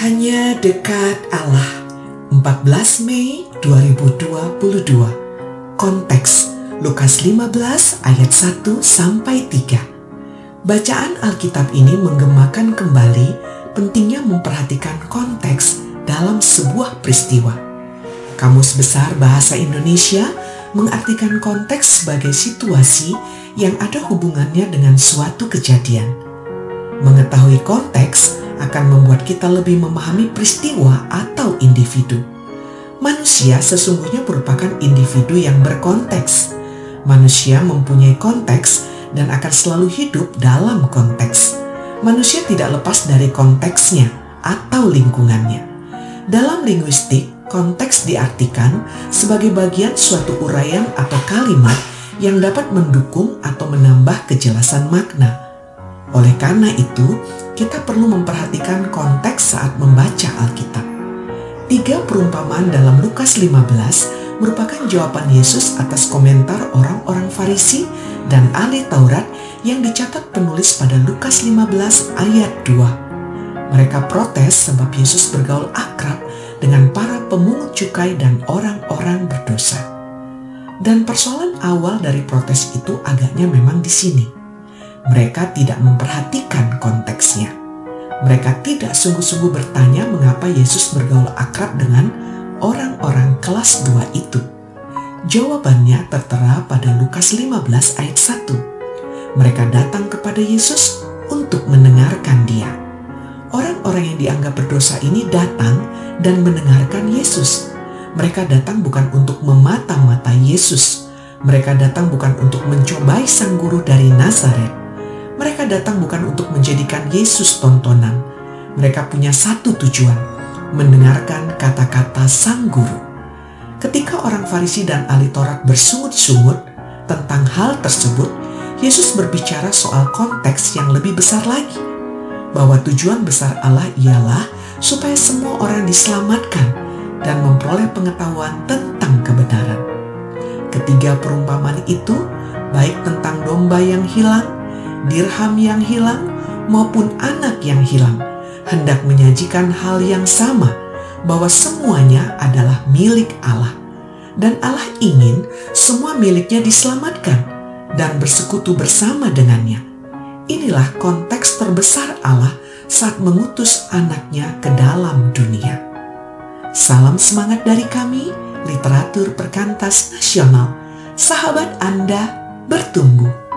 Hanya dekat Allah 14 Mei 2022 Konteks Lukas 15 ayat 1 sampai 3 Bacaan Alkitab ini menggemakan kembali pentingnya memperhatikan konteks dalam sebuah peristiwa. Kamus Besar Bahasa Indonesia mengartikan konteks sebagai situasi yang ada hubungannya dengan suatu kejadian. Mengetahui konteks akan membuat kita lebih memahami peristiwa atau individu. Manusia sesungguhnya merupakan individu yang berkonteks. Manusia mempunyai konteks dan akan selalu hidup dalam konteks. Manusia tidak lepas dari konteksnya atau lingkungannya. Dalam linguistik, konteks diartikan sebagai bagian suatu uraian atau kalimat yang dapat mendukung atau menambah kejelasan makna. Oleh karena itu, kita perlu memperhatikan konteks saat membaca Alkitab. Tiga perumpamaan dalam Lukas 15 merupakan jawaban Yesus atas komentar orang-orang Farisi dan ahli Taurat yang dicatat penulis pada Lukas 15 ayat 2. Mereka protes sebab Yesus bergaul akrab dengan para pemungut cukai dan orang-orang berdosa. Dan persoalan awal dari protes itu agaknya memang di sini mereka tidak memperhatikan konteksnya. Mereka tidak sungguh-sungguh bertanya mengapa Yesus bergaul akrab dengan orang-orang kelas 2 itu. Jawabannya tertera pada Lukas 15 ayat 1. Mereka datang kepada Yesus untuk mendengarkan dia. Orang-orang yang dianggap berdosa ini datang dan mendengarkan Yesus. Mereka datang bukan untuk memata-mata Yesus. Mereka datang bukan untuk mencobai sang guru dari Nazaret mereka datang bukan untuk menjadikan Yesus tontonan. Mereka punya satu tujuan, mendengarkan kata-kata sang guru. Ketika orang Farisi dan ahli Taurat bersungut-sungut tentang hal tersebut, Yesus berbicara soal konteks yang lebih besar lagi. Bahwa tujuan besar Allah ialah supaya semua orang diselamatkan dan memperoleh pengetahuan tentang kebenaran. Ketiga perumpamaan itu, baik tentang domba yang hilang, dirham yang hilang maupun anak yang hilang, hendak menyajikan hal yang sama, bahwa semuanya adalah milik Allah. Dan Allah ingin semua miliknya diselamatkan dan bersekutu bersama dengannya. Inilah konteks terbesar Allah saat mengutus anaknya ke dalam dunia. Salam semangat dari kami, literatur perkantas nasional. Sahabat Anda bertumbuh